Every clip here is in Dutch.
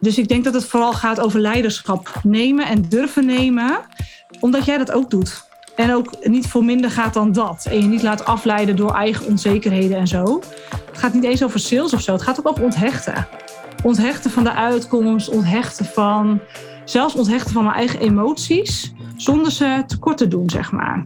Dus ik denk dat het vooral gaat over leiderschap nemen en durven nemen, omdat jij dat ook doet. En ook niet voor minder gaat dan dat. En je niet laat afleiden door eigen onzekerheden en zo. Het gaat niet eens over sales of zo. Het gaat ook over onthechten. Onthechten van de uitkomst, onthechten van. Zelfs onthechten van mijn eigen emoties. Zonder ze tekort te doen, zeg maar.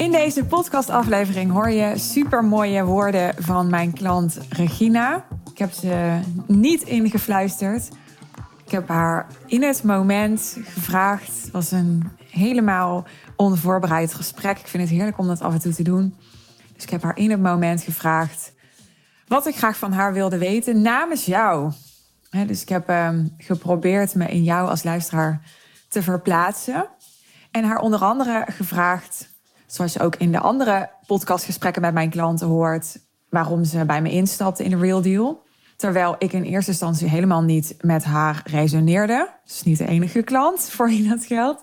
In deze podcastaflevering hoor je super mooie woorden van mijn klant Regina. Ik heb ze niet ingefluisterd. Ik heb haar in het moment gevraagd. Het was een helemaal onvoorbereid gesprek. Ik vind het heerlijk om dat af en toe te doen. Dus ik heb haar in het moment gevraagd wat ik graag van haar wilde weten namens jou. dus ik heb ehm, geprobeerd me in jou als luisteraar te verplaatsen. En haar onder andere gevraagd zoals je ook in de andere podcastgesprekken met mijn klanten hoort, waarom ze bij me instapte in de Real Deal. Terwijl ik in eerste instantie helemaal niet met haar resoneerde. Dus niet de enige klant voor wie dat geldt.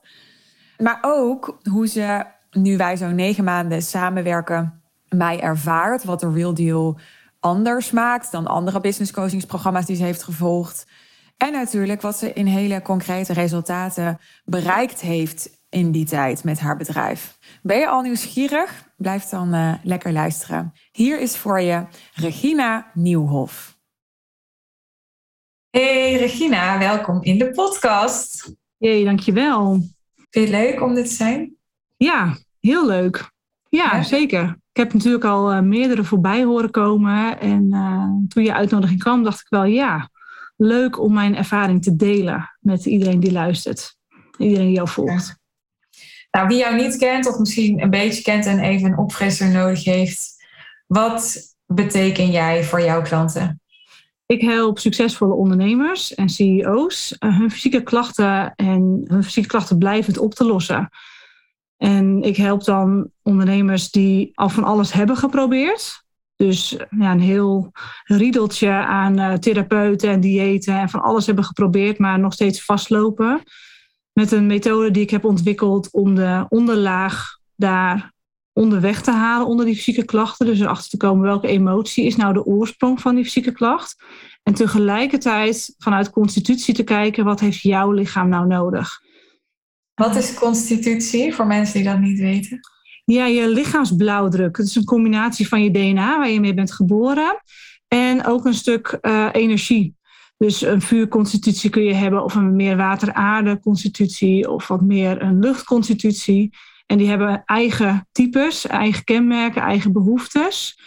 Maar ook hoe ze, nu wij zo'n negen maanden samenwerken, mij ervaart. Wat de Real Deal anders maakt dan andere business coachingsprogramma's die ze heeft gevolgd. En natuurlijk wat ze in hele concrete resultaten bereikt heeft in die tijd met haar bedrijf. Ben je al nieuwsgierig? Blijf dan uh, lekker luisteren. Hier is voor je Regina Nieuwhof. Hey Regina, welkom in de podcast. Hey, dankjewel. Vind je het leuk om dit te zijn? Ja, heel leuk. Ja, zeker. Ik heb natuurlijk al uh, meerdere voorbij horen komen. En uh, toen je uitnodiging kwam, dacht ik wel, ja, leuk om mijn ervaring te delen met iedereen die luistert. Iedereen die jou volgt. Nou, wie jou niet kent of misschien een beetje kent en even een opfrisser nodig heeft, wat beteken jij voor jouw klanten? Ik help succesvolle ondernemers en CEO's eh, hun fysieke klachten en hun fysieke klachten blijvend op te lossen. En ik help dan ondernemers die al van alles hebben geprobeerd. Dus ja, een heel riedeltje aan uh, therapeuten en diëten en van alles hebben geprobeerd, maar nog steeds vastlopen met een methode die ik heb ontwikkeld om de onderlaag daar onderweg te halen onder die fysieke klachten. Dus erachter te komen welke emotie is nou de oorsprong van die fysieke klacht. En tegelijkertijd vanuit constitutie te kijken wat heeft jouw lichaam nou nodig. Wat is constitutie voor mensen die dat niet weten? Ja, je lichaamsblauwdruk. Het is een combinatie van je DNA waar je mee bent geboren. En ook een stuk uh, energie. Dus een vuurconstitutie kun je hebben of een meer water-aarde constitutie of wat meer een luchtconstitutie. En die hebben eigen types, eigen kenmerken, eigen behoeftes.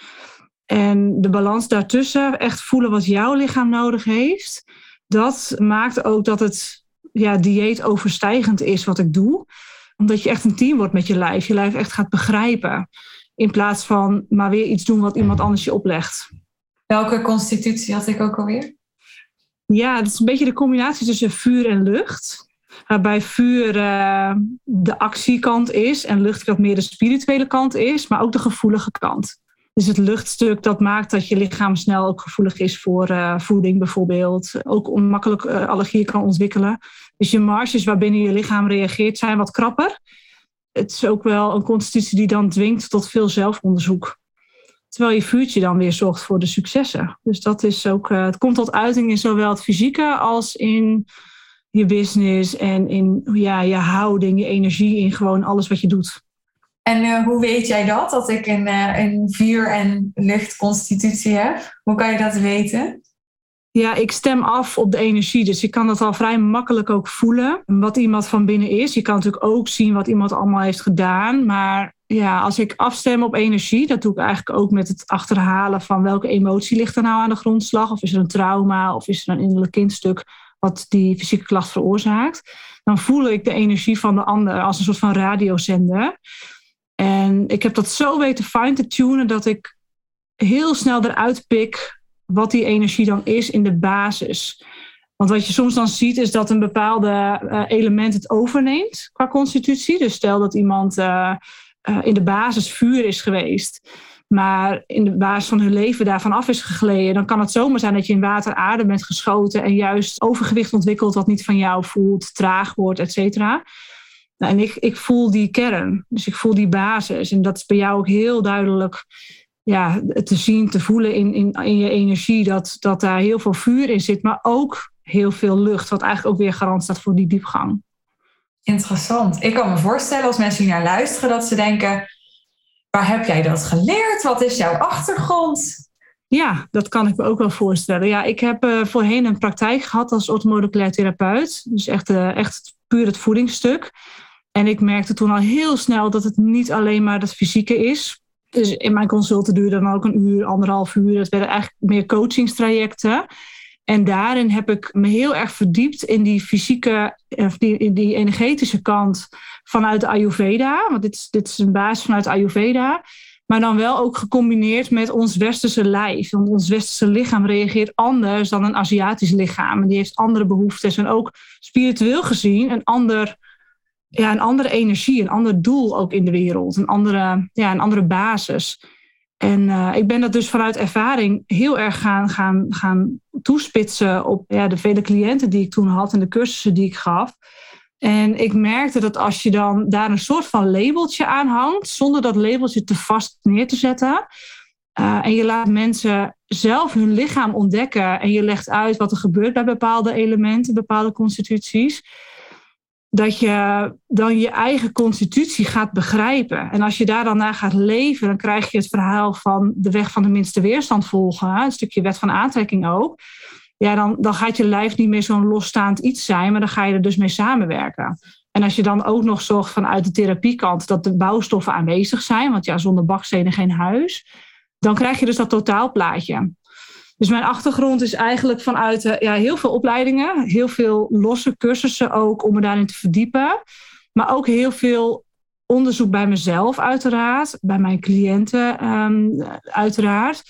En de balans daartussen, echt voelen wat jouw lichaam nodig heeft, dat maakt ook dat het ja, dieet overstijgend is wat ik doe. Omdat je echt een team wordt met je lijf. Je lijf echt gaat begrijpen. In plaats van maar weer iets doen wat iemand anders je oplegt. Welke constitutie had ik ook alweer? Ja, het is een beetje de combinatie tussen vuur en lucht. Waarbij vuur uh, de actiekant is en lucht wat meer de spirituele kant is, maar ook de gevoelige kant. Dus het luchtstuk dat maakt dat je lichaam snel ook gevoelig is voor uh, voeding bijvoorbeeld. Ook onmakkelijk uh, allergieën kan ontwikkelen. Dus je marges waarbinnen je lichaam reageert zijn wat krapper. Het is ook wel een constitutie die dan dwingt tot veel zelfonderzoek. Terwijl je vuurtje dan weer zorgt voor de successen. Dus dat is ook, uh, het komt tot uiting in zowel het fysieke als in je business en in ja, je houding, je energie, in gewoon alles wat je doet. En uh, hoe weet jij dat, dat ik een, uh, een vuur- en luchtconstitutie heb? Hoe kan je dat weten? Ja, ik stem af op de energie. Dus je kan dat al vrij makkelijk ook voelen. Wat iemand van binnen is. Je kan natuurlijk ook zien wat iemand allemaal heeft gedaan. Maar ja, als ik afstem op energie, dat doe ik eigenlijk ook met het achterhalen van welke emotie ligt er nou aan de grondslag. Of is er een trauma of is er een innerlijk kindstuk wat die fysieke klacht veroorzaakt. Dan voel ik de energie van de ander als een soort van radiozender. En ik heb dat zo weten fine te tunen dat ik heel snel eruit pik wat die energie dan is in de basis. Want wat je soms dan ziet is dat een bepaalde uh, element het overneemt qua constitutie. Dus stel dat iemand uh, uh, in de basis vuur is geweest, maar in de basis van hun leven daarvan af is gegleden, dan kan het zomaar zijn dat je in water aarde bent geschoten en juist overgewicht ontwikkelt wat niet van jou voelt, traag wordt, et cetera. Nou, en ik, ik voel die kern, dus ik voel die basis. En dat is bij jou ook heel duidelijk ja, te zien, te voelen in, in, in je energie, dat, dat daar heel veel vuur in zit, maar ook heel veel lucht, wat eigenlijk ook weer garant staat voor die diepgang. Interessant. Ik kan me voorstellen als mensen naar luisteren dat ze denken: waar heb jij dat geleerd? Wat is jouw achtergrond? Ja, dat kan ik me ook wel voorstellen. Ja, ik heb uh, voorheen een praktijk gehad als orthomoleculair therapeut. Dus echt, uh, echt puur het voedingsstuk. En ik merkte toen al heel snel dat het niet alleen maar het fysieke is. Dus in mijn consulten duurde dan ook een uur, anderhalf uur. Het werden eigenlijk meer coachingstrajecten. En daarin heb ik me heel erg verdiept in die fysieke, of die, in die energetische kant vanuit de Ayurveda. Want dit, dit is een basis vanuit Ayurveda. Maar dan wel ook gecombineerd met ons westerse lijf. Want ons westerse lichaam reageert anders dan een Aziatisch lichaam. En die heeft andere behoeftes. En ook spiritueel gezien een, ander, ja, een andere energie, een ander doel ook in de wereld. Een andere, ja, een andere basis. En uh, ik ben dat dus vanuit ervaring heel erg gaan, gaan, gaan toespitsen op ja, de vele cliënten die ik toen had en de cursussen die ik gaf. En ik merkte dat als je dan daar een soort van labeltje aan hangt, zonder dat labeltje te vast neer te zetten, uh, en je laat mensen zelf hun lichaam ontdekken en je legt uit wat er gebeurt bij bepaalde elementen, bepaalde constituties, dat je dan je eigen constitutie gaat begrijpen. En als je daar dan naar gaat leven, dan krijg je het verhaal van de weg van de minste weerstand volgen, een stukje wet van aantrekking ook ja, dan, dan gaat je lijf niet meer zo'n losstaand iets zijn, maar dan ga je er dus mee samenwerken. En als je dan ook nog zorgt vanuit de therapiekant dat de bouwstoffen aanwezig zijn, want ja, zonder bakstenen geen huis, dan krijg je dus dat totaalplaatje. Dus mijn achtergrond is eigenlijk vanuit eh, ja, heel veel opleidingen, heel veel losse cursussen ook om me daarin te verdiepen, maar ook heel veel onderzoek bij mezelf uiteraard, bij mijn cliënten um, uiteraard.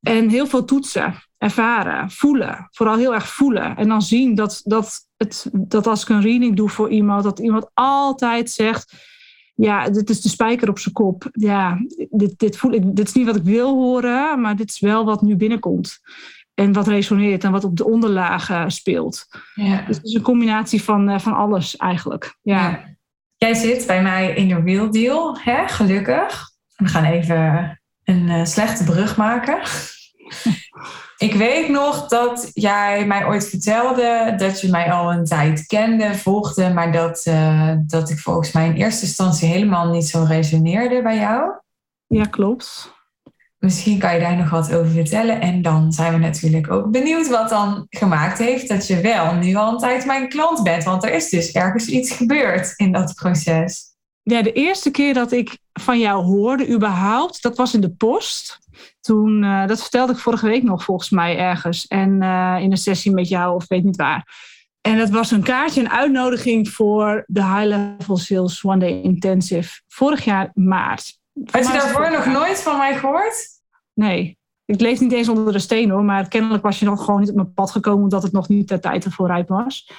En heel veel toetsen ervaren, voelen. Vooral heel erg voelen. En dan zien dat, dat, het, dat als ik een reading doe voor iemand, dat iemand altijd zegt: Ja, dit is de spijker op zijn kop. Ja, dit, dit, voel ik, dit is niet wat ik wil horen, maar dit is wel wat nu binnenkomt. En wat resoneert en wat op de onderlagen speelt. Ja. Dus het is een combinatie van, eh, van alles eigenlijk. Ja. Jij zit bij mij in de Real Deal, hè? gelukkig. We gaan even een uh, slechte brug maken. Ik weet nog dat jij mij ooit vertelde dat je mij al een tijd kende, volgde, maar dat, uh, dat ik volgens mij in eerste instantie helemaal niet zo resoneerde bij jou. Ja, klopt. Misschien kan je daar nog wat over vertellen. En dan zijn we natuurlijk ook benieuwd wat dan gemaakt heeft dat je wel nu al een tijd mijn klant bent. Want er is dus ergens iets gebeurd in dat proces. Ja, de eerste keer dat ik van jou hoorde überhaupt, dat was in de post. Toen, uh, dat vertelde ik vorige week nog volgens mij ergens. En uh, in een sessie met jou of weet niet waar. En dat was een kaartje, een uitnodiging voor de High Level Sales One Day Intensive. Vorig jaar maart. Had je daarvoor nog nooit van mij gehoord? Nee. Ik leef niet eens onder de steen hoor. Maar kennelijk was je nog gewoon niet op mijn pad gekomen. Omdat het nog niet de tijd ervoor rijp was.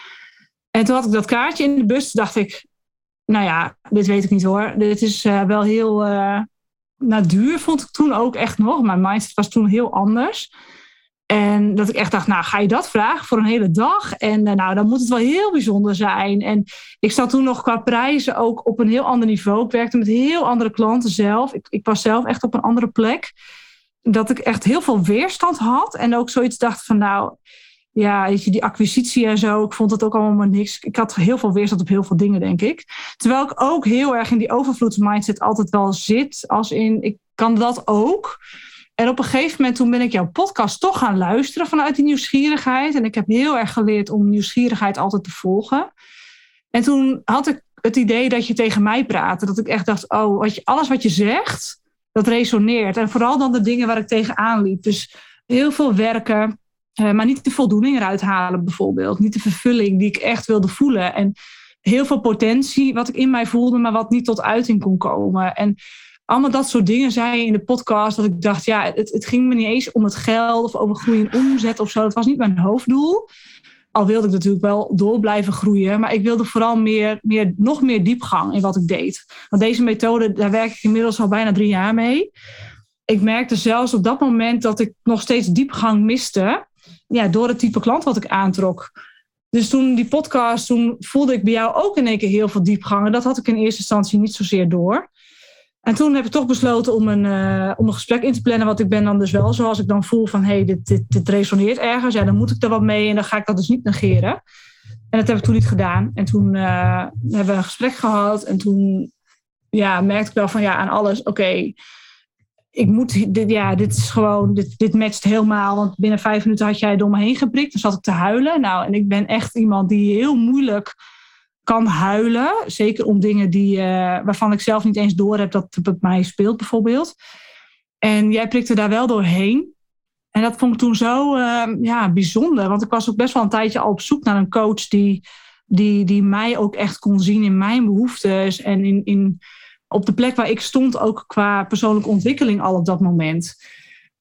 En toen had ik dat kaartje in de bus. dacht ik, nou ja, dit weet ik niet hoor. Dit is uh, wel heel nou, duur vond ik toen ook echt nog. Mijn mindset was toen heel anders. En dat ik echt dacht, nou ga je dat vragen voor een hele dag? En uh, nou, dan moet het wel heel bijzonder zijn. En ik zat toen nog qua prijzen ook op een heel ander niveau. Ik werkte met heel andere klanten zelf. Ik, ik was zelf echt op een andere plek. Dat ik echt heel veel weerstand had. En ook zoiets dacht van nou, ja, die acquisitie en zo. Ik vond het ook allemaal niks. Ik had heel veel weerstand op heel veel dingen, denk ik. Terwijl ik ook heel erg in die overvloedsmindset altijd wel zit. Als in, ik kan dat ook. En op een gegeven moment toen ben ik jouw podcast toch gaan luisteren vanuit die nieuwsgierigheid. En ik heb heel erg geleerd om nieuwsgierigheid altijd te volgen. En toen had ik het idee dat je tegen mij praatte. Dat ik echt dacht, oh, wat je, alles wat je zegt, dat resoneert. En vooral dan de dingen waar ik tegenaan liep. Dus heel veel werken, uh, maar niet de voldoening eruit halen, bijvoorbeeld. Niet de vervulling die ik echt wilde voelen. En heel veel potentie wat ik in mij voelde, maar wat niet tot uiting kon komen. En allemaal dat soort dingen zei je in de podcast. Dat ik dacht, ja, het, het ging me niet eens om het geld of over groeien en omzet of zo. Dat was niet mijn hoofddoel. Al wilde ik natuurlijk wel door blijven groeien. Maar ik wilde vooral meer, meer, nog meer diepgang in wat ik deed. Want deze methode, daar werk ik inmiddels al bijna drie jaar mee. Ik merkte zelfs op dat moment dat ik nog steeds diepgang miste ja, door het type klant wat ik aantrok. Dus toen die podcast, toen voelde ik bij jou ook in één keer heel veel diepgang. En dat had ik in eerste instantie niet zozeer door. En toen heb ik toch besloten om een, uh, om een gesprek in te plannen. Want ik ben dan dus wel zoals ik dan voel van... hé, hey, dit, dit, dit resoneert ergens. Ja, dan moet ik er wat mee en dan ga ik dat dus niet negeren. En dat heb ik toen niet gedaan. En toen uh, hebben we een gesprek gehad. En toen ja, merkte ik wel van ja, aan alles... oké, ik moet, dit, ja, dit is gewoon, dit, dit matcht helemaal. Want binnen vijf minuten had jij door me heen geprikt. Dan zat ik te huilen. Nou, en ik ben echt iemand die heel moeilijk kan huilen. Zeker om dingen die, uh, waarvan ik zelf niet eens door heb dat het op mij speelt, bijvoorbeeld. En jij prikte daar wel doorheen. En dat vond ik toen zo uh, ja, bijzonder. Want ik was ook best wel een tijdje al op zoek naar een coach die, die, die mij ook echt kon zien in mijn behoeftes. En in, in, op de plek waar ik stond, ook qua persoonlijke ontwikkeling al op dat moment.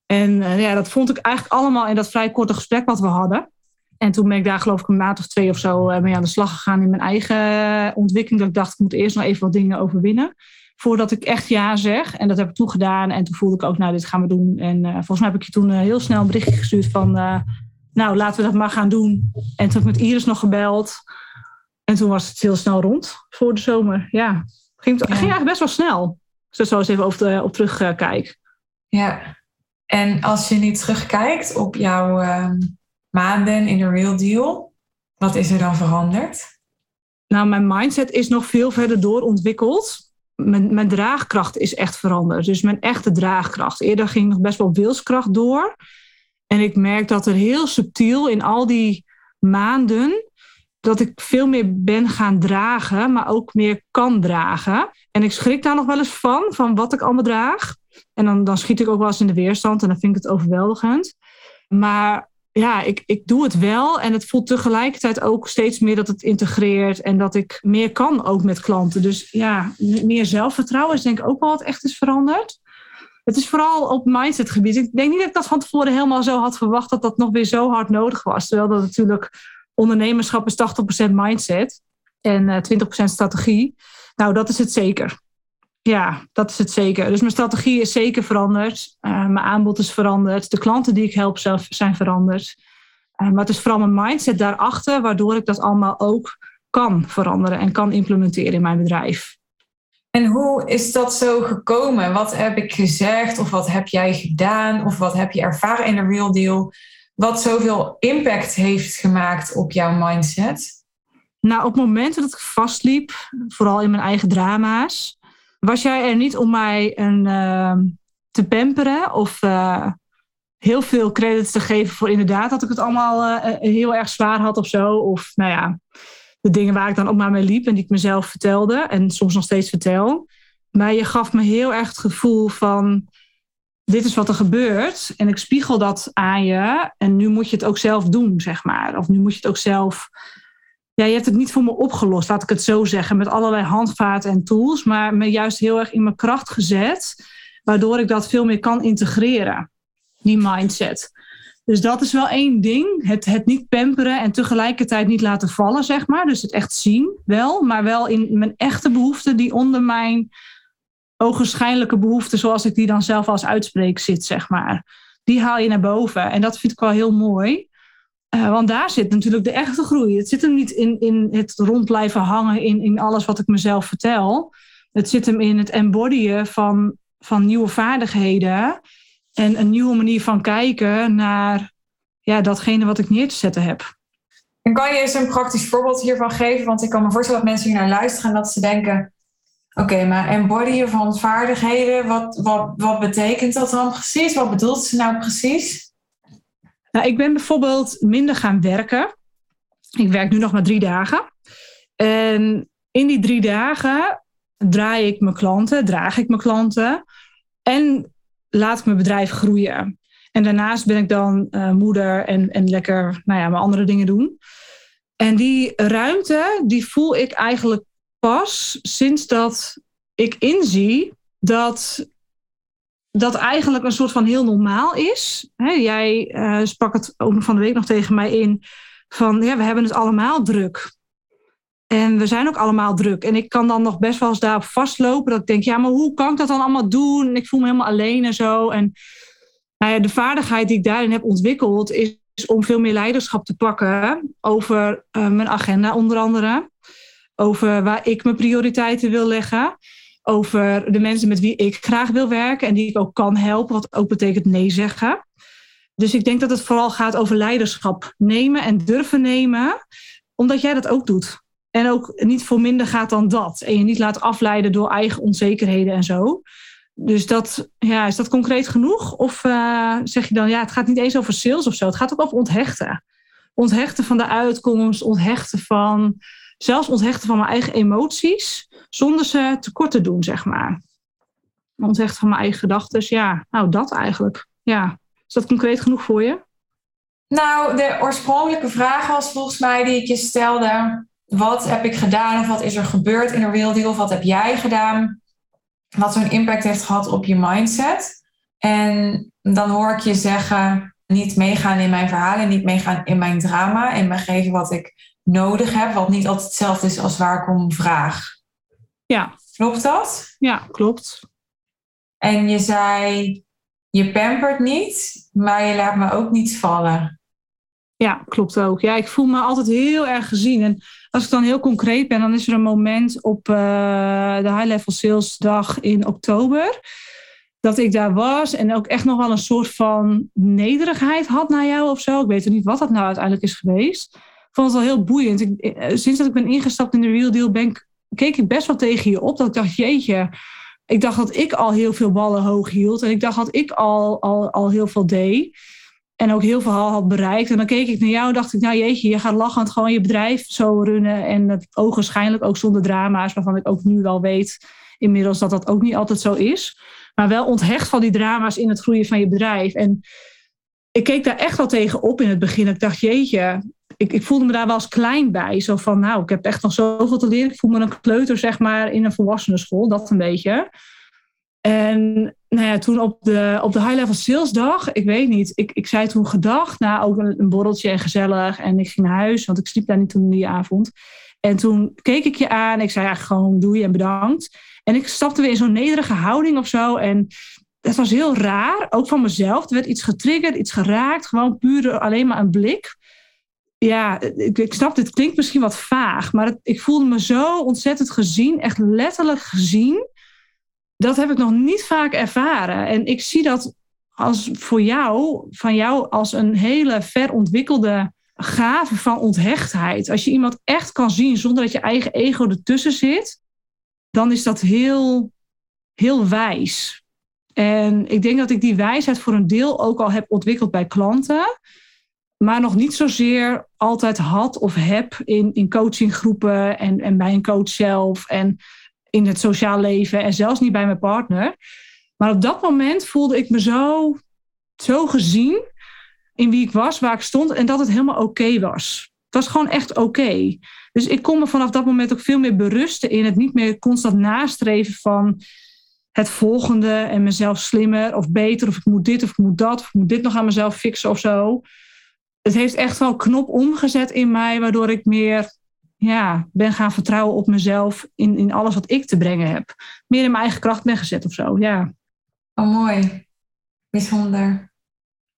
En uh, ja, dat vond ik eigenlijk allemaal in dat vrij korte gesprek wat we hadden. En toen ben ik daar geloof ik een maand of twee of zo eh, mee aan de slag gegaan in mijn eigen ontwikkeling. Dat ik dacht, ik moet eerst nog even wat dingen overwinnen. Voordat ik echt ja zeg. En dat heb ik toen gedaan. En toen voelde ik ook, nou, dit gaan we doen. En volgens mij heb ik je toen heel snel een berichtje gestuurd van... Nou, laten we dat maar gaan doen. En toen heb ik met Iris nog gebeld. En toen was het heel snel rond voor de zomer. Ja, ging, het ging eigenlijk best wel snel. Als ik zo eens even op, de, op terugkijk. Ja, en als je niet terugkijkt op jouw ehm, maanden in de real deal, wat is er dan veranderd? Nou, mijn mindset is nog veel verder doorontwikkeld. Mijn, mijn draagkracht is echt veranderd. Dus mijn echte draagkracht. Eerder ging nog best wel wilskracht door. En ik merk dat er heel subtiel in al die maanden dat ik veel meer ben gaan dragen, maar ook meer kan dragen. En ik schrik daar nog wel eens van, van wat ik allemaal draag. En dan, dan schiet ik ook wel eens in de weerstand en dan vind ik het overweldigend. Maar ja, ik, ik doe het wel. En het voelt tegelijkertijd ook steeds meer dat het integreert. En dat ik meer kan ook met klanten. Dus ja, meer zelfvertrouwen is denk ik ook wel wat echt is veranderd. Het is vooral op mindsetgebied. Ik denk niet dat ik dat van tevoren helemaal zo had verwacht dat dat nog weer zo hard nodig was. Terwijl dat natuurlijk ondernemerschap is 80% mindset en uh, eh, 20% strategie. Nou, dat is het zeker. Ja, dat is het zeker. Dus mijn strategie is zeker veranderd. Uh, mijn aanbod is veranderd. De klanten die ik help zelf zijn veranderd. Uh, maar het is vooral mijn mindset daarachter, waardoor ik dat allemaal ook kan veranderen en kan implementeren in mijn bedrijf. En hoe is dat zo gekomen? Wat heb ik gezegd of wat heb jij gedaan of wat heb je ervaren in de real deal? Wat zoveel impact heeft gemaakt op jouw mindset? Nou, op momenten dat ik vastliep, vooral in mijn eigen drama's, was jij er niet om mij een, uh, te pamperen of uh, heel veel credits te geven voor inderdaad dat ik het allemaal uh, heel erg zwaar had of zo. Of nou ja, de dingen waar ik dan ook maar mee liep en die ik mezelf vertelde en soms nog steeds vertel. Maar je gaf me heel erg het gevoel van dit is wat er gebeurt en ik spiegel dat aan je en nu moet je het ook zelf doen, zeg maar. Of nu moet je het ook zelf ja, je hebt het niet voor me opgelost, laat ik het zo zeggen, met allerlei handvaten en tools, maar me juist heel erg in mijn kracht gezet, waardoor ik dat veel meer kan integreren, die mindset. Dus dat is wel één ding, het, het niet pamperen en tegelijkertijd niet laten vallen, zeg maar. Dus het echt zien, wel, maar wel in mijn echte behoeften die onder mijn ogenschijnlijke behoeften, zoals ik die dan zelf als uitspreek, zit, zeg maar. Die haal je naar boven en dat vind ik wel heel mooi. Uh, want daar zit natuurlijk de echte groei. Het zit hem niet in, in het rond blijven hangen in, in alles wat ik mezelf vertel. Het zit hem in het embodyen van, van nieuwe vaardigheden. En een nieuwe manier van kijken naar ja, datgene wat ik neer te zetten heb. En kan je eens een praktisch voorbeeld hiervan geven? Want ik kan me voorstellen dat mensen hier naar luisteren en dat ze denken: oké, maar embodyen van vaardigheden, wat, wat, wat betekent dat dan precies? Wat bedoelt ze nou precies? Nou, ik ben bijvoorbeeld minder gaan werken. Ik werk nu nog maar drie dagen. En in die drie dagen draai ik mijn klanten, draag ik mijn klanten en laat ik mijn bedrijf groeien. En daarnaast ben ik dan uh, moeder en, en lekker nou ja, mijn andere dingen doen. En die ruimte, die voel ik eigenlijk pas sinds dat ik inzie dat dat eigenlijk een soort van heel normaal is. jij uh, sprak het ook van de week nog tegen mij in van ja, we hebben het allemaal druk. En we zijn ook allemaal druk. En ik kan dan nog best wel eens daarop vastlopen. Dat ik denk, ja, maar hoe kan ik dat dan allemaal doen? En ik voel me helemaal alleen en zo. En nou de vaardigheid die ik daarin heb ontwikkeld, is om veel meer leiderschap te pakken over uh, mijn agenda, onder andere. Over waar ik mijn prioriteiten wil leggen over de mensen met wie ik graag wil werken en die ik ook kan helpen, wat ook betekent nee zeggen. Dus ik denk dat het vooral gaat over leiderschap nemen en durven nemen, omdat jij dat ook doet. En ook niet voor minder gaat dan dat. En je niet laat afleiden door eigen onzekerheden en zo. Dus dat, ja, is dat concreet genoeg? Of uh, zeg je dan, ja, het gaat niet eens over sales of zo. Het gaat ook over onthechten. Onthechten van de uitkomst, onthechten van, zelfs onthechten van mijn eigen emoties, zonder ze tekort te doen, zeg maar. Onthechten van mijn eigen gedachten, ja, nou dat eigenlijk. Ja. Is dat concreet genoeg voor je? Nou, de oorspronkelijke vraag was volgens mij die ik je stelde. Wat heb ik gedaan of wat is er gebeurd in de real? Of wat heb jij gedaan? Wat zo'n impact heeft gehad op je mindset. En dan hoor ik je zeggen, niet meegaan in mijn verhalen, niet meegaan in mijn drama en me geven wat ik nodig heb, wat niet altijd hetzelfde is als waar ik om vraag. Ja. Klopt dat? Ja, klopt. En je zei, je pampert niet, maar je laat me ook niet vallen. Ja, klopt ook. Ja, ik voel me altijd heel erg gezien. En als ik dan heel concreet ben, dan is er een moment op uh, de High Level Sales Dag in oktober. Dat ik daar was en ook echt nog wel een soort van nederigheid had naar jou of zo. Ik weet niet wat dat nou uiteindelijk is geweest. Vond het wel heel boeiend. Eh, sinds dat ik ben ingestapt in de Real Deal, keek ik best wel tegen je op. Dat ik dacht, jeetje, ik dacht dat ik al heel veel ballen hoog hield. En ik dacht dat ik al, al, al heel veel deed. En ook heel veel had bereikt. En dan keek ik naar jou en dacht ik, nou jeetje, je gaat lachend gewoon je bedrijf zo runnen. En het ogenschijnlijk ook zonder drama's, waarvan ik ook nu wel weet inmiddels dat dat ook niet altijd zo is. Maar wel onthecht van die drama's in het groeien van je bedrijf. En ik keek daar echt wel tegen op in het begin. Ik dacht, jeetje, ik, ik voelde me daar wel eens klein bij. Zo van, nou, ik heb echt nog zoveel te leren. Ik voel me een kleuter, zeg maar, in een volwassenenschool. Dat een beetje. En nou ja, toen op de, op de High Level Sales dag, ik weet niet, ik, ik zei toen gedag, na ook een, borreltje en gezellig. En ik ging naar huis, want ik sliep daar niet toen die avond. En toen keek ik je aan. Ik zei eigenlijk gewoon doei en bedankt. En ik stapte weer in zo'n nederige houding of zo. En het was heel raar, ook van mezelf. Er werd iets getriggerd, iets geraakt. Gewoon puur alleen maar een blik ja, ik, snap, dit klinkt misschien wat vaag, maar ik voelde me zo ontzettend gezien, echt letterlijk gezien. Dat heb ik nog niet vaak ervaren. En ik zie dat als voor jou, van jou als een hele verontwikkelde gave van onthechtheid. Als je iemand echt kan zien zonder dat je eigen ego ertussen zit, dan is dat heel, heel wijs. En ik denk dat ik die wijsheid voor een deel ook al heb ontwikkeld bij klanten maar nog niet zozeer altijd had of heb in, in coachinggroepen en, en bij een coach zelf en in het sociaal leven en zelfs niet bij mijn partner. Maar op dat moment voelde ik me zo, zo gezien in wie ik was, waar ik stond en dat het helemaal oké was. Het was gewoon echt oké. Dus ik kon me vanaf dat moment ook veel meer berusten in het niet meer constant nastreven van het volgende en mezelf slimmer of beter of ik moet dit of ik moet dat of ik moet dit nog aan mezelf fixen of zo het heeft echt wel knop omgezet in mij, waardoor ik meer ja, ben gaan vertrouwen op mezelf in, in alles wat ik te brengen heb. Meer in mijn eigen kracht ben gezet of zo, ja. Oh, mooi. Bijzonder.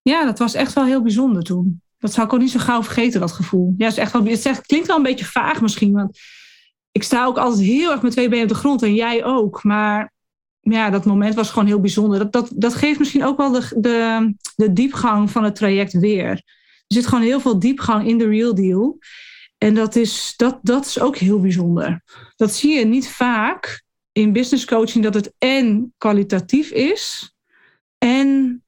Ja, dat was echt wel heel bijzonder toen. Dat zou ik ook niet zo gauw vergeten, dat gevoel. Ja, het, is echt wel, het klinkt wel een beetje vaag misschien, want ik sta ook altijd heel erg met twee benen op de grond en jij ook. Maar ja, dat moment was gewoon heel bijzonder. Dat, dat, dat geeft misschien ook wel de, de, de diepgang van het traject weer. Er zit gewoon heel veel diepgang in de real deal. En dat is, dat, dat is ook heel bijzonder. Dat zie je niet vaak in business coaching, dat het en kwalitatief is en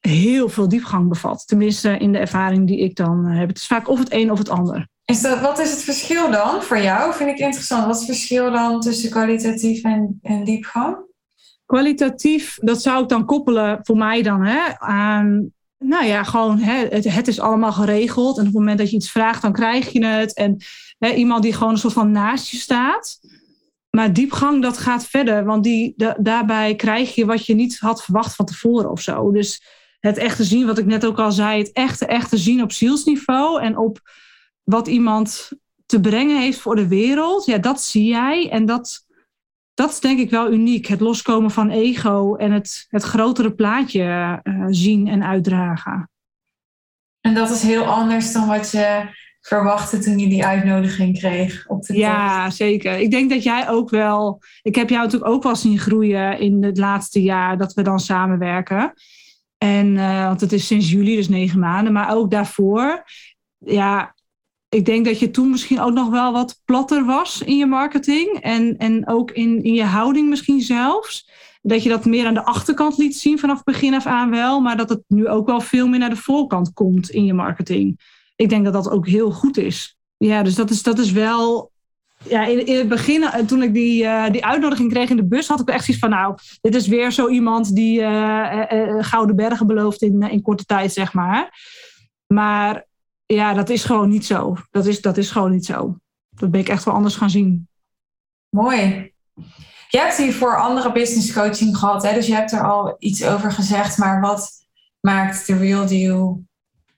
heel veel diepgang bevat. Tenminste, in de ervaring die ik dan heb. Het is vaak of het een of het ander. Is dat, wat is het verschil dan voor jou? Vind ik interessant. Wat is het verschil dan tussen kwalitatief en, en diepgang? Kwalitatief, dat zou ik dan koppelen voor mij dan hè, aan nou ja, gewoon hè, het, het, is allemaal geregeld. En op het moment dat je iets vraagt, dan krijg je het. En hè, iemand die gewoon een soort van naast je staat. Maar diepgang, dat gaat verder. Want die, daarbij krijg je wat je niet had verwacht van tevoren of zo. Dus het echte zien, wat ik net ook al zei. Het echte, echte zien op zielsniveau. En op wat iemand te brengen heeft voor de wereld. Ja, dat zie jij. En dat, dat is denk ik wel uniek. Het loskomen van ego en het, het grotere plaatje uh, zien en uitdragen. En dat is heel anders dan wat je verwachtte toen je die uitnodiging kreeg op de Ja, zeker. Ik denk dat jij ook wel. Ik heb jou natuurlijk ook wel zien groeien in het laatste jaar dat we dan samenwerken. En uh, want het is sinds juli, dus negen maanden, maar ook daarvoor. Ja, ik denk dat je toen misschien ook nog wel wat platter was in je marketing. En, en ook in, in je houding misschien zelfs. Dat je dat meer aan de achterkant liet zien vanaf begin af aan wel. Maar dat het nu ook wel veel meer naar de voorkant komt in je marketing. Ik denk dat dat ook heel goed is. Ja, dus dat is, dat is wel ja, in, het begin, eh, toen ik die, uh, die uitnodiging kreeg in de bus, had ik echt zoiets van, nou, dit is weer zo iemand die uh, gouden bergen belooft in, in korte tijd, zeg maar. Maar ja, dat is gewoon niet zo. Dat is, dat is gewoon niet zo. Dat ben ik echt wel anders gaan zien. Mooi. Je hebt hiervoor andere business coaching gehad, hè? dus je hebt er al iets over gezegd. Maar wat maakt de Real Deal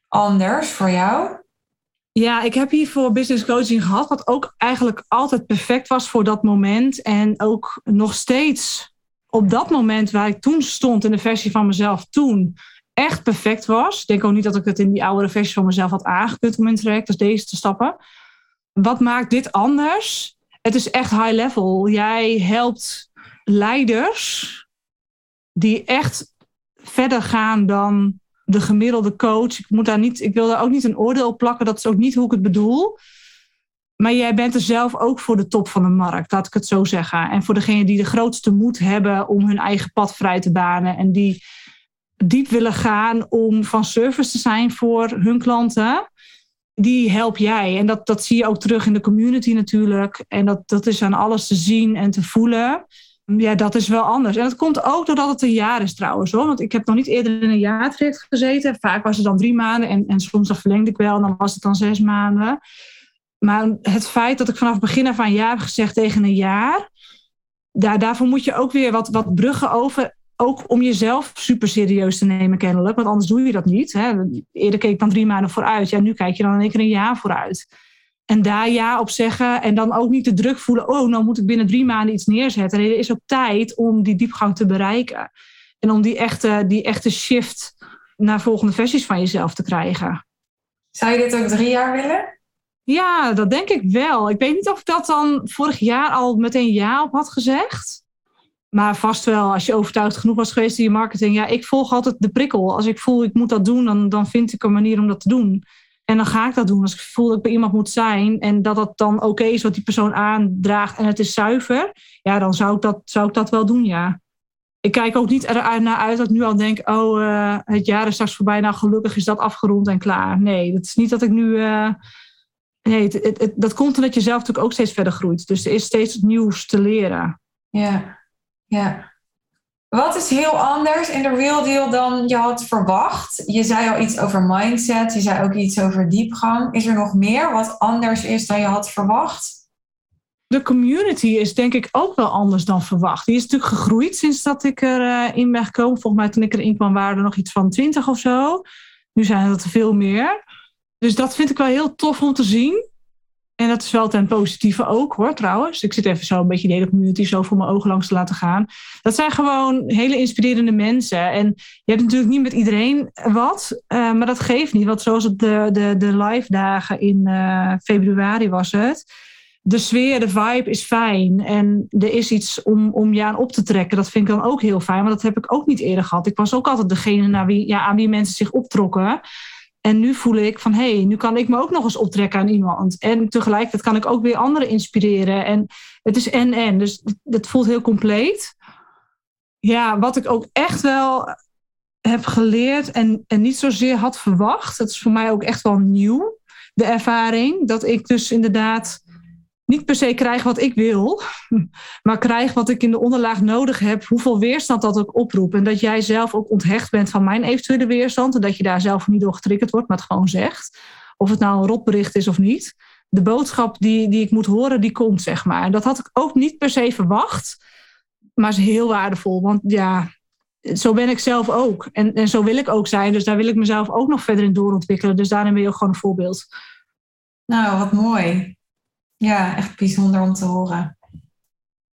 anders voor jou? Ja, ik heb hiervoor business coaching gehad, wat ook eigenlijk altijd perfect was voor dat moment. En ook nog steeds op dat moment waar ik toen stond in de versie van mezelf toen echt perfect was. Ik denk ook niet dat ik het in die oudere versie van mezelf had aangekund om in traject als deze te stappen. Wat maakt dit anders? Het is echt high level. Jij helpt leiders die echt verder gaan dan de gemiddelde coach. Ik, moet daar niet, ik wil daar ook niet een oordeel op plakken. Dat is ook niet hoe ik het bedoel. Maar jij bent er zelf ook voor de top van de markt, laat ik het zo zeggen. En voor degenen die de grootste moed hebben om hun eigen pad vrij te banen. En die diep willen gaan om van service te zijn voor hun klanten. Die help jij. En dat, dat zie je ook terug in de community natuurlijk. En dat, dat is aan alles te zien en te voelen. Ja, dat is wel anders. En dat komt ook doordat het een jaar is trouwens. Hoor. Want ik heb nog niet eerder in een jaartraject gezeten. Vaak was het dan drie maanden. En, en soms dan verlengde ik wel. En dan was het dan zes maanden. Maar het feit dat ik vanaf begin af aan ja heb gezegd tegen een jaar. Daar, daarvoor moet je ook weer wat, wat bruggen over. Ook om jezelf super serieus te nemen kennelijk. Want anders doe je dat niet. Hè. Eerder keek ik dan drie maanden vooruit. Ja, nu kijk je dan in één keer een jaar vooruit. En daar ja op zeggen. En dan ook niet de druk voelen. Oh, nou moet ik binnen drie maanden iets neerzetten. er is ook tijd om die diepgang te bereiken. En om die echte, die echte shift naar volgende versies van jezelf te krijgen. Zou je dit ook drie jaar willen? Ja, dat denk ik wel. Ik weet niet of ik dat dan vorig jaar al meteen ja op had gezegd. Maar vast wel, als je overtuigd genoeg was geweest in je marketing. Ja, ik volg altijd de prikkel. Als ik voel ik moet dat doen, dan, dan vind ik een manier om dat te doen. En dan ga ik dat doen. Als ik voel dat ik bij iemand moet zijn en dat dat dan oké is wat die persoon aandraagt en het is zuiver, ja, dan zou ik dat, zou ik dat wel doen, ja. Ik kijk ook niet eruit naar uit dat ik nu al denk, oh, uh, het jaar is straks voorbij, nou gelukkig is dat afgerond en klaar. Nee, dat is niet dat ik nu. Uh, nee, het, het, dat komt omdat je zelf natuurlijk ook steeds verder groeit. Dus er is steeds nieuws te leren. Ja, ja. Wat is heel anders in de real deal dan je had verwacht? Je zei al iets over mindset, je zei ook iets over diepgang. Is er nog meer wat anders is dan je had verwacht? De community is denk ik ook wel anders dan verwacht. Die is natuurlijk gegroeid sinds dat ik erin uh, ben gekomen. Volgens mij toen ik erin kwam waren er nog iets van 20 of zo. Nu zijn het veel meer. Dus dat vind ik wel heel tof om te zien. En dat is wel ten positieve ook hoor, trouwens. Ik zit even zo een beetje de hele community zo voor mijn ogen langs te laten gaan. Dat zijn gewoon hele inspirerende mensen. En je hebt natuurlijk niet met iedereen wat, uh, maar dat geeft niet. Want zoals op de, de, de live dagen in uh, februari was het. De sfeer, de vibe is fijn. En er is iets om, om je aan op te trekken. Dat vind ik dan ook heel fijn. Maar dat heb ik ook niet eerder gehad. Ik was ook altijd degene naar wie, ja, aan wie mensen zich optrokken. En nu voel ik van hé, hey, nu kan ik me ook nog eens optrekken aan iemand. En tegelijkertijd kan ik ook weer anderen inspireren. En het is en en. Dus het voelt heel compleet. Ja, wat ik ook echt wel heb geleerd en, en niet zozeer had verwacht. Dat is voor mij ook echt wel nieuw. De ervaring dat ik dus inderdaad niet per se krijg wat ik wil, maar krijg wat ik in de onderlaag nodig heb, hoeveel weerstand dat ook oproept. En dat jij zelf ook onthecht bent van mijn eventuele weerstand en dat je daar zelf niet door getriggerd wordt, maar het gewoon zegt. Of het nou een rotbericht is of niet. De boodschap die, die ik moet horen, die komt, zeg maar. En dat had ik ook niet per se verwacht, maar is heel waardevol. Want ja, zo ben ik zelf ook. En, en zo wil ik ook zijn. Dus daar wil ik mezelf ook nog verder in doorontwikkelen. Dus daarin ben je ook gewoon een voorbeeld. Nou, wat mooi. Ja, echt bijzonder om te horen.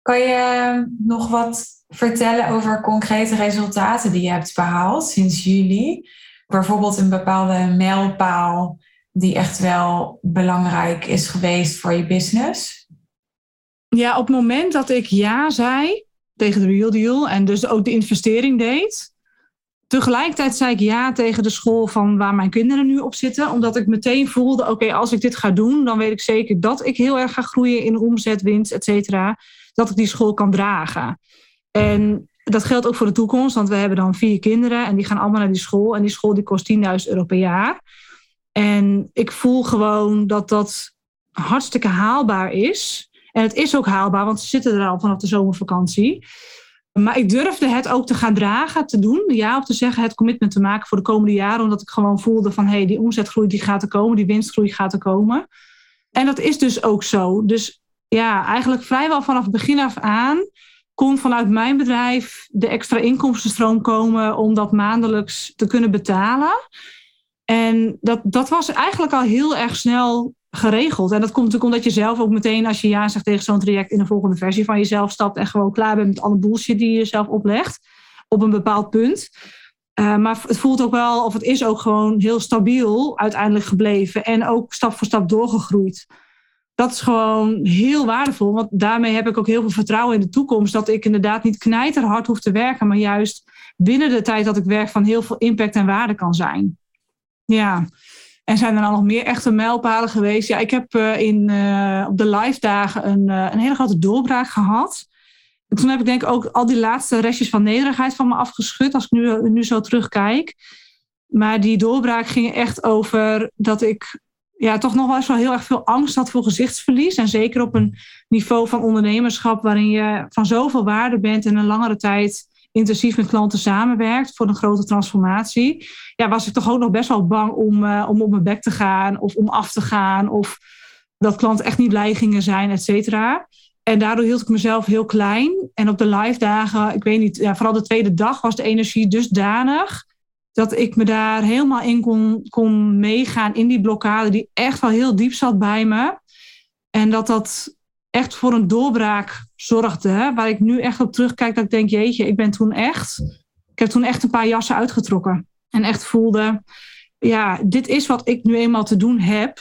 Kan je nog wat vertellen over concrete resultaten die je hebt behaald sinds juli? Bijvoorbeeld een bepaalde mijlpaal die echt wel belangrijk is geweest voor je business? Ja, op het moment dat ik ja zei tegen de Real Deal en dus ook de investering deed, Tegelijkertijd zei ik ja tegen de school van waar mijn kinderen nu op zitten. Omdat ik meteen voelde, oké, als ik dit ga doen, dan weet ik zeker dat ik heel erg ga groeien in omzet, winst, et cetera. Dat ik die school kan dragen. En dat geldt ook voor de toekomst, want we hebben dan vier kinderen en die gaan allemaal naar die school. En die school die kost 10.000 euro per jaar. En ik voel gewoon dat dat hartstikke haalbaar is. En het is ook haalbaar, want ze zitten er al vanaf de zomervakantie. Maar ik durfde het ook te gaan dragen, te doen. Ja, of te zeggen, het commitment te maken voor de komende jaren. Omdat ik gewoon voelde van, hé, hey, die omzetgroei die gaat er komen. Die winstgroei gaat er komen. En dat is dus ook zo. Dus ja, eigenlijk vrijwel vanaf begin af aan kon vanuit mijn bedrijf de extra inkomstenstroom komen om dat maandelijks te kunnen betalen. En dat, dat was eigenlijk al heel erg snel geregeld. En dat komt natuurlijk omdat je zelf ook meteen, als je ja zegt tegen zo'n traject, in de volgende versie van jezelf stapt en gewoon klaar bent met alle bullshit die je jezelf oplegt op een bepaald punt. Uh, maar het voelt ook wel, of het is ook gewoon heel stabiel uiteindelijk gebleven en ook stap voor stap doorgegroeid. Dat is gewoon heel waardevol, want daarmee heb ik ook heel veel vertrouwen in de toekomst. Dat ik inderdaad niet knijterhard hoef te werken, maar juist binnen de tijd dat ik werk van heel veel impact en waarde kan zijn. Ja, en zijn er dan nog meer echte mijlpalen geweest? Ja, ik heb uh, in, uh, op de live dagen een, uh, een hele grote doorbraak gehad. En toen heb ik denk ik ook al die laatste restjes van nederigheid van me afgeschud. Als ik nu, nu zo terugkijk. Maar die doorbraak ging echt over dat ik ja, toch nog wel eens wel heel erg veel angst had voor gezichtsverlies. En zeker op een niveau van ondernemerschap waarin je van zoveel waarde bent en een langere tijd intensief met klanten samenwerkt voor een grote transformatie, ja, was ik toch ook nog best wel bang om, uh, om op mijn bek te gaan of om af te gaan of dat klanten echt niet blij gingen zijn, et cetera. En daardoor hield ik mezelf heel klein. En op de live dagen, ik weet niet, ja, vooral de tweede dag was de energie dusdanig dat ik me daar helemaal in kon, kon meegaan in die blokkade die echt wel heel diep zat bij me. En dat dat echt voor een doorbraak zorgde. Waar ik nu echt op terugkijk dat ik denk, jeetje, ik ben toen echt... Ik heb toen echt een paar jassen uitgetrokken. En echt voelde, ja, dit is wat ik nu eenmaal te doen heb.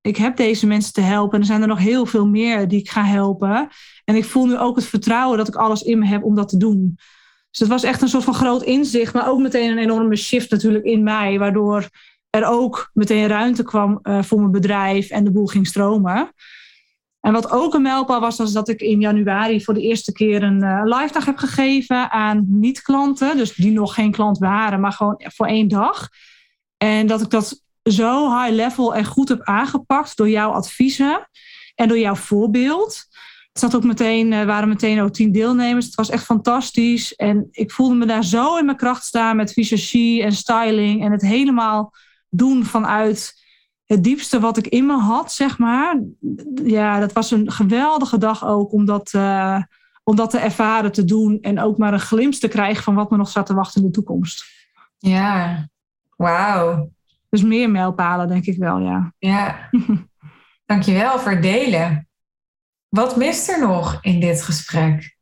Ik heb deze mensen te helpen. En er zijn er nog heel veel meer die ik ga helpen. En ik voel nu ook het vertrouwen dat ik alles in me heb om dat te doen. Dus het was echt een soort van groot inzicht. Maar ook meteen een enorme shift natuurlijk in mij. Waardoor er ook meteen ruimte kwam uh, voor mijn bedrijf en de boel ging stromen. En wat ook een mijlpaal was, was dat ik in januari voor de eerste keer een uh, live dag heb gegeven aan niet-klanten. Dus die nog geen klant waren, maar gewoon voor één dag. En dat ik dat zo high level en goed heb aangepakt door jouw adviezen en door jouw voorbeeld. Het zat ook meteen, er waren meteen ook tien deelnemers. Het was echt fantastisch. En ik voelde me daar zo in mijn kracht staan met visagie en styling. En het helemaal doen vanuit het diepste wat ik in me had, zeg maar. Ja, dat was een geweldige dag ook om dat, uh, om dat te ervaren, te doen. En ook maar een glimp te krijgen van wat me nog zat te wachten in de toekomst. Ja, wauw. Dus meer mijlpalen, denk ik wel, ja. Ja, dankjewel voor het delen. Wat mist er nog in dit gesprek?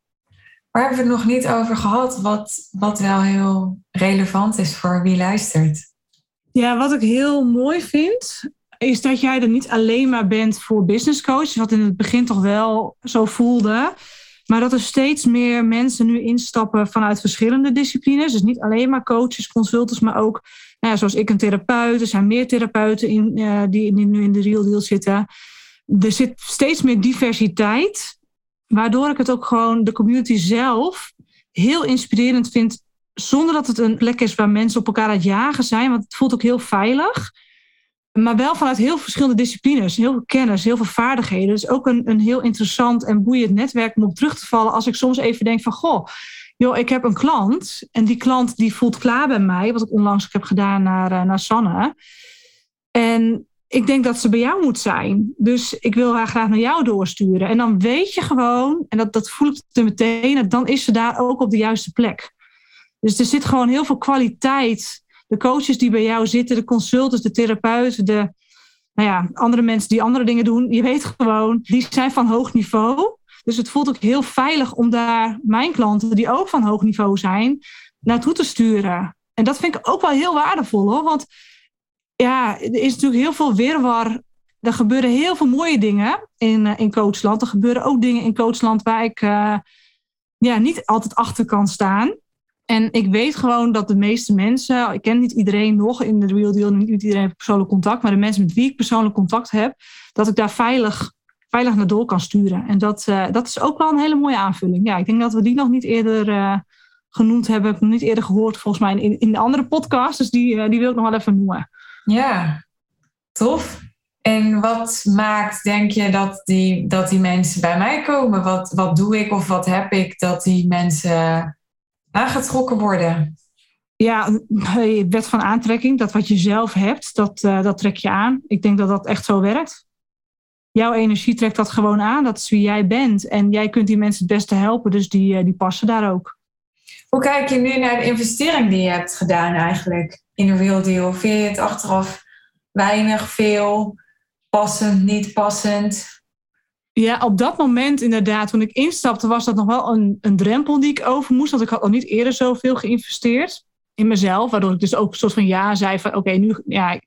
Waar hebben we het nog niet over gehad, wat, wat wel heel relevant is voor wie luistert? Ja, wat ik heel mooi vind, is dat jij er niet alleen maar bent voor business coaches, wat in het begin toch wel zo voelde. Maar dat er steeds meer mensen nu instappen vanuit verschillende disciplines. Dus niet alleen maar coaches, consultants, maar ook, nou ja, zoals ik, een therapeut. Er zijn meer therapeuten in, uh, die, die nu in de Real Deal zitten. Er zit steeds meer diversiteit, waardoor ik het ook gewoon de community zelf heel inspirerend vind zonder dat het een plek is waar mensen op elkaar aan het jagen zijn, want het voelt ook heel veilig. Maar wel vanuit heel verschillende disciplines, heel veel kennis, heel veel vaardigheden. Dus ook een, een heel interessant en boeiend netwerk om op terug te vallen. Als ik soms even denk van, goh, joh, ik heb een klant. En die klant die voelt klaar bij mij, wat ik onlangs heb gedaan naar, uh, naar Sanne. En ik denk dat ze bij jou moet zijn. Dus ik wil haar graag naar jou doorsturen. En dan weet je gewoon, en dat, dat voel ik meteen, dan is ze daar ook op de juiste plek. Dus er zit gewoon heel veel kwaliteit. De coaches die bij jou zitten, de consultants, de therapeuten, de nou ja, andere mensen die andere dingen doen. Je weet gewoon, die zijn van hoog niveau. Dus het voelt ook heel veilig om daar mijn klanten, die ook van hoog niveau zijn, naartoe te sturen. En dat vind ik ook wel heel waardevol hoor. Want ja, er is natuurlijk heel veel weerwar. Er gebeuren heel veel mooie dingen in, in coachland. Er gebeuren ook dingen in coachland waar ik ja, niet altijd achter kan staan. En ik weet gewoon dat de meeste mensen, ik ken niet iedereen nog in de Real Deal, niet iedereen heeft persoonlijk contact, maar de mensen met wie ik persoonlijk contact heb, dat ik daar veilig, veilig naar door kan sturen. En dat, uh, dat is ook wel een hele mooie aanvulling. Ja, ik denk dat we die nog niet eerder uh, genoemd hebben, heb nog niet eerder gehoord volgens mij in, in de andere podcast, dus die, uh, die wil ik nog wel even noemen. Ja, tof. En wat maakt, denk je, dat die, dat die mensen bij mij komen? Wat, wat doe ik of wat heb ik dat die mensen aangetrokken worden? Ja, wet van aantrekking, dat wat je zelf hebt, dat, uh, dat trek je aan. Ik denk dat dat echt zo werkt. Jouw energie trekt dat gewoon aan, dat is wie jij bent. En jij kunt die mensen het beste helpen, dus die, uh, die passen daar ook. Hoe kijk je nu naar de investering die je hebt gedaan eigenlijk in een real deal? Vind je het achteraf weinig, veel, passend, niet passend? Ja, op dat moment inderdaad, toen ik instapte, was dat nog wel een, een drempel die ik over moest. Want ik had nog niet eerder zoveel geïnvesteerd in mezelf. Waardoor ik dus ook een soort van ja zei van oké, nu ja,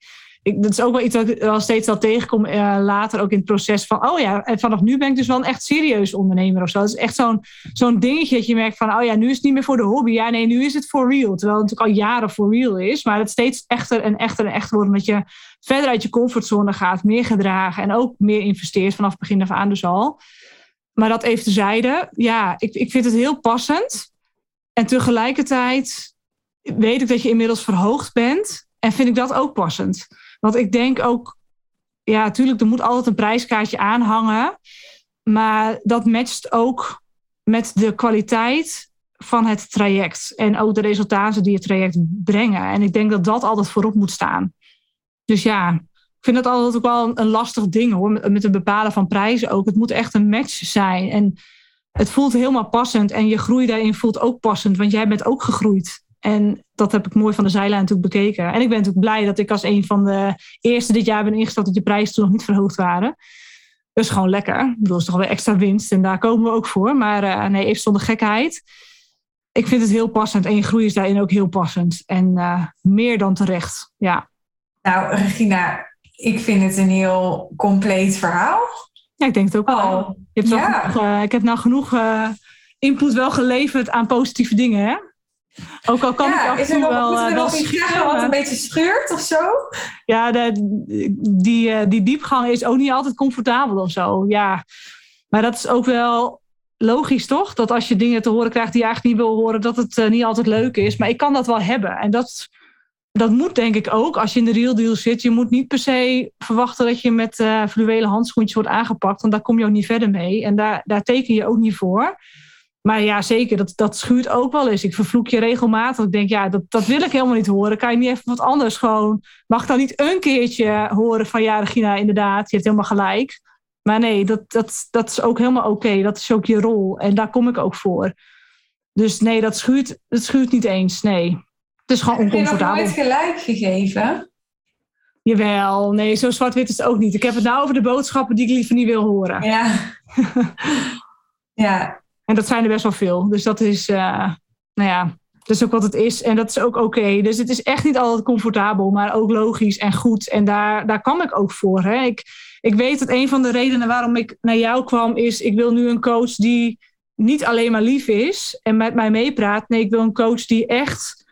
ik, dat is ook wel iets wat ik wel steeds al tegenkom uh, later ook in het proces van, oh ja, vanaf nu ben ik dus wel een echt serieus ondernemer of zo. Dat is echt zo'n zo'n dingetje dat je merkt van, oh ja, nu is het niet meer voor de hobby. Ja, nee, nu is het for real. Terwijl het natuurlijk al jaren for real is, maar het steeds echter en echter en echter wordt, omdat je verder uit je comfortzone gaat, meer gedragen en ook meer investeert vanaf begin af aan dus al. Maar dat even tezijde, ja, ik, ik vind het heel passend. En tegelijkertijd weet ik dat je inmiddels verhoogd bent en vind ik dat ook passend. Want ik denk ook, ja, natuurlijk, er moet altijd een prijskaartje aanhangen. Maar dat matcht ook met de kwaliteit van het traject. En ook de resultaten die het traject brengen. En ik denk dat dat altijd voorop moet staan. Dus ja, ik vind dat altijd ook wel een lastig ding hoor. Met het bepalen van prijzen ook. Het moet echt een match zijn. En het voelt helemaal passend. En je groei daarin voelt ook passend. Want jij bent ook gegroeid. En dat heb ik mooi van de zijlijn natuurlijk bekeken. En ik ben natuurlijk blij dat ik als een van de eerste dit jaar ben ingesteld dat je prijzen toen nog niet verhoogd waren. Dus gewoon lekker. Bedoel, is toch wel extra winst en daar komen we ook voor. Maar uh, nee, even zonder gekheid. Ik vind het heel passend en je groei is daarin ook heel passend. En uh, meer dan terecht, ja. Nou, Regina, ik vind het een heel compleet verhaal. Ja, ik denk het ook wel. Oh, je hebt ja. genoeg, uh, ik heb nou genoeg input wel geleverd aan positieve dingen, hè? Ook al kan ja, ik af en toe wel, uh, wel zeggen wat een beetje scheurt of zo? Ja, de, die, uh, die diepgang is ook niet altijd comfortabel of zo. Ja, maar dat is ook wel logisch, toch? Dat als je dingen te horen krijgt die je eigenlijk niet wil horen, dat het uh, niet altijd leuk is. Maar ik kan dat wel hebben. En dat, dat moet denk ik ook als je in de real deal zit. Je moet niet per se verwachten dat je met fluwelen handschoentjes wordt aangepakt. Want daar kom je ook niet verder mee. En daar, daar teken je ook niet voor. Maar ja, zeker, dat, dat schuurt ook wel eens. Ik vervloek je regelmatig. Ik denk, ja, dat, dat wil ik helemaal niet horen. Kan je niet even wat anders gewoon... Mag dan niet een keertje horen van... Ja, Regina, inderdaad, je hebt helemaal gelijk. Maar nee, dat, dat, dat is ook helemaal oké. Dat is ook je rol. En daar kom ik ook voor. Dus nee, dat schuurt, dat schuurt niet eens. Nee. Het is gewoon oncomfortabel. Heb je nog nooit gelijk gegeven? Jawel, nee, zo zwart-wit is het ook niet. Ik heb het nou over de boodschappen die ik liever niet wil horen. Ja. ja, en dat zijn er best wel veel. Dus dat is, uh, nou ja, dat is ook wat het is. En dat is ook oké. Dus het is echt niet altijd comfortabel, maar ook logisch en goed. En daar, daar kan ik ook voor. Hè. Ik, ik weet dat een van de redenen waarom ik naar jou kwam, is ik wil nu een coach die niet alleen maar lief is en met mij meepraat. Nee, ik wil een coach die echt,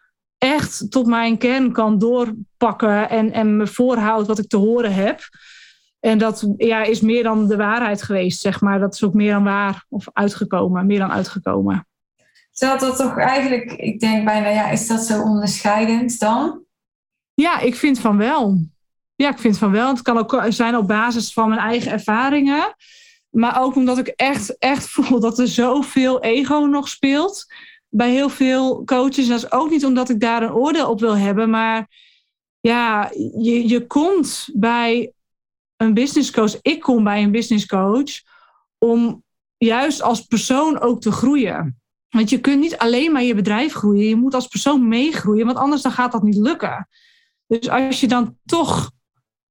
echt tot mijn kern kan doorpakken en, en me voorhoudt wat ik te horen heb. En dat ja, is meer dan de waarheid geweest, zeg maar. Dat is ook meer dan waar of uitgekomen, meer dan uitgekomen. Terwijl dat toch eigenlijk, ik denk bijna, ja, is dat zo onderscheidend dan? Ja, ik vind van wel. Ja, ik vind van wel. Het kan ook zijn op basis van mijn eigen ervaringen. Maar ook omdat ik echt, echt voel dat er zoveel ego nog speelt. Bij heel veel coaches. Dat is ook niet omdat ik daar een oordeel op wil hebben. Maar ja, je, je komt bij een business coach, ik kom bij een business coach om juist als persoon ook te groeien. Want je kunt niet alleen maar je bedrijf groeien, je moet als persoon meegroeien, want anders dan gaat dat niet lukken. Dus als je dan toch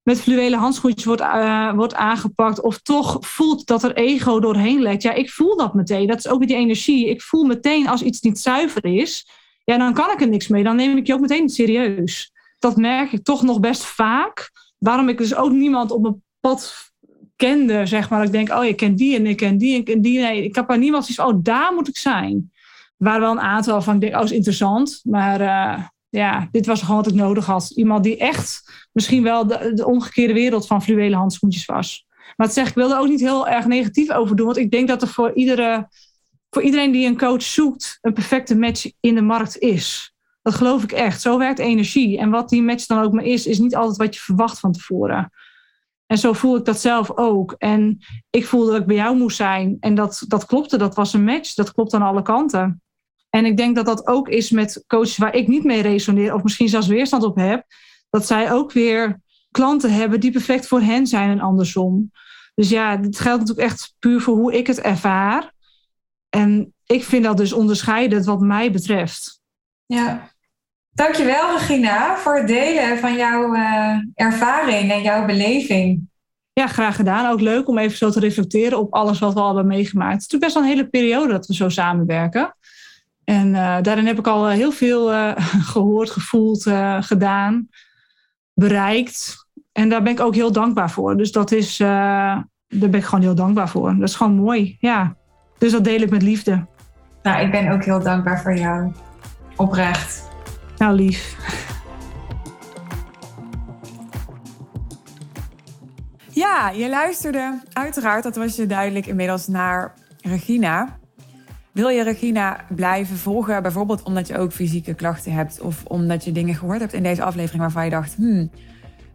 met fluwelen handschoentjes wordt, uh, wordt aangepakt of toch voelt dat er ego doorheen lekt, ja, ik voel dat meteen. Dat is ook met die energie. Ik voel meteen als iets niet zuiver is, ja, dan kan ik er niks mee. Dan neem ik je ook meteen serieus. dat merk ik toch nog best vaak. Waarom ik dus ook niemand op mijn pad kende, zeg maar. Ik denk, oh, ik ken die en ik ken die en ik ken die. Nee, ik heb maar niemand zoiets oh, daar moet ik zijn. Waren wel een aantal van, ik denk, oh, is interessant. Maar uh, ja, dit was gewoon wat ik nodig had. Iemand die echt misschien wel de, de omgekeerde wereld van fluwelen handschoentjes was. Maar het zeg, ik wilde ook niet heel erg negatief over doen. Want ik denk dat er voor, iedere, voor iedereen die een coach zoekt, een perfecte match in de markt is. Dat geloof ik echt. Zo werkt energie. En wat die match dan ook maar is, is niet altijd wat je verwacht van tevoren. En zo voel ik dat zelf ook. En ik voelde dat ik bij jou moest zijn. En dat, dat klopte, dat was een match. Dat klopt aan alle kanten. En ik denk dat dat ook is met coaches waar ik niet mee resoneer, of misschien zelfs weerstand op heb, dat zij ook weer klanten hebben die perfect voor hen zijn en andersom. Dus ja, het geldt natuurlijk echt puur voor hoe ik het ervaar. En ik vind dat dus onderscheidend wat mij betreft. Ja, dankjewel Regina voor het delen van jouw uh, ervaring en jouw beleving. Ja, graag gedaan. Ook leuk om even zo te reflecteren op alles wat we al hebben meegemaakt. Het is natuurlijk best wel een hele periode dat we zo samenwerken. En uh, daarin heb ik al heel veel uh, gehoord, gevoeld, gedaan, bereikt. En daar ben ik ook heel dankbaar voor. Dus dat is, uh, daar ben ik gewoon heel dankbaar voor. Dat is gewoon mooi, ja. Dus dat deel ik met liefde. Nou, ik ben ook heel dankbaar voor jou. Oprecht. Nou, lief. Ja, je luisterde uiteraard, dat was je duidelijk inmiddels, naar Regina. Wil je Regina blijven volgen, bijvoorbeeld omdat je ook fysieke klachten hebt of omdat je dingen gehoord hebt in deze aflevering waarvan je dacht, hmm,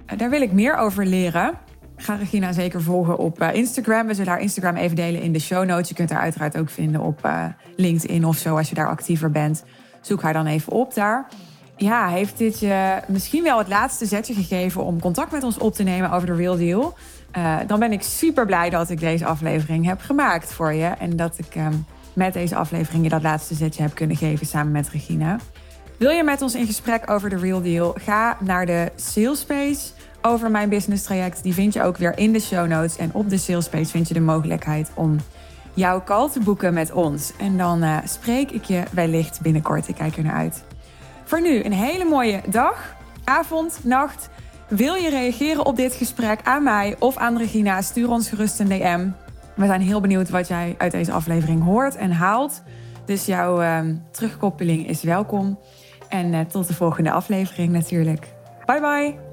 eh, daar wil ik meer over leren. Ga Regina zeker volgen op eh, Instagram. We zullen haar Instagram even delen in de show notes. Je kunt haar uiteraard ook vinden op uh, LinkedIn of zo als je daar actiever bent. Zoek haar dan even op daar. Ja, heeft dit je misschien wel het laatste zetje gegeven om contact met ons op te nemen over de Real Deal? Dan ben ik super blij dat ik deze aflevering heb gemaakt voor je. En dat ik um, met deze aflevering je dat laatste zetje heb kunnen geven samen met Regina. Wil je met ons in gesprek over de Real Deal? Ga naar de sales page over mijn business traject. Die vind je ook weer in de show notes. En op de sales page vind je de mogelijkheid om jouw call te boeken met ons. En dan uh, spreek ik je wellicht binnenkort. Ik kijk er naar uit. Voor nu een hele mooie dag, avond, nacht. Wil je reageren op dit gesprek aan mij of aan Regina? Stuur ons gerust een DM. We zijn heel benieuwd wat jij uit deze aflevering hoort en haalt. Dus jouw uh, terugkoppeling is welkom. En uh, tot de volgende aflevering natuurlijk. Bye bye.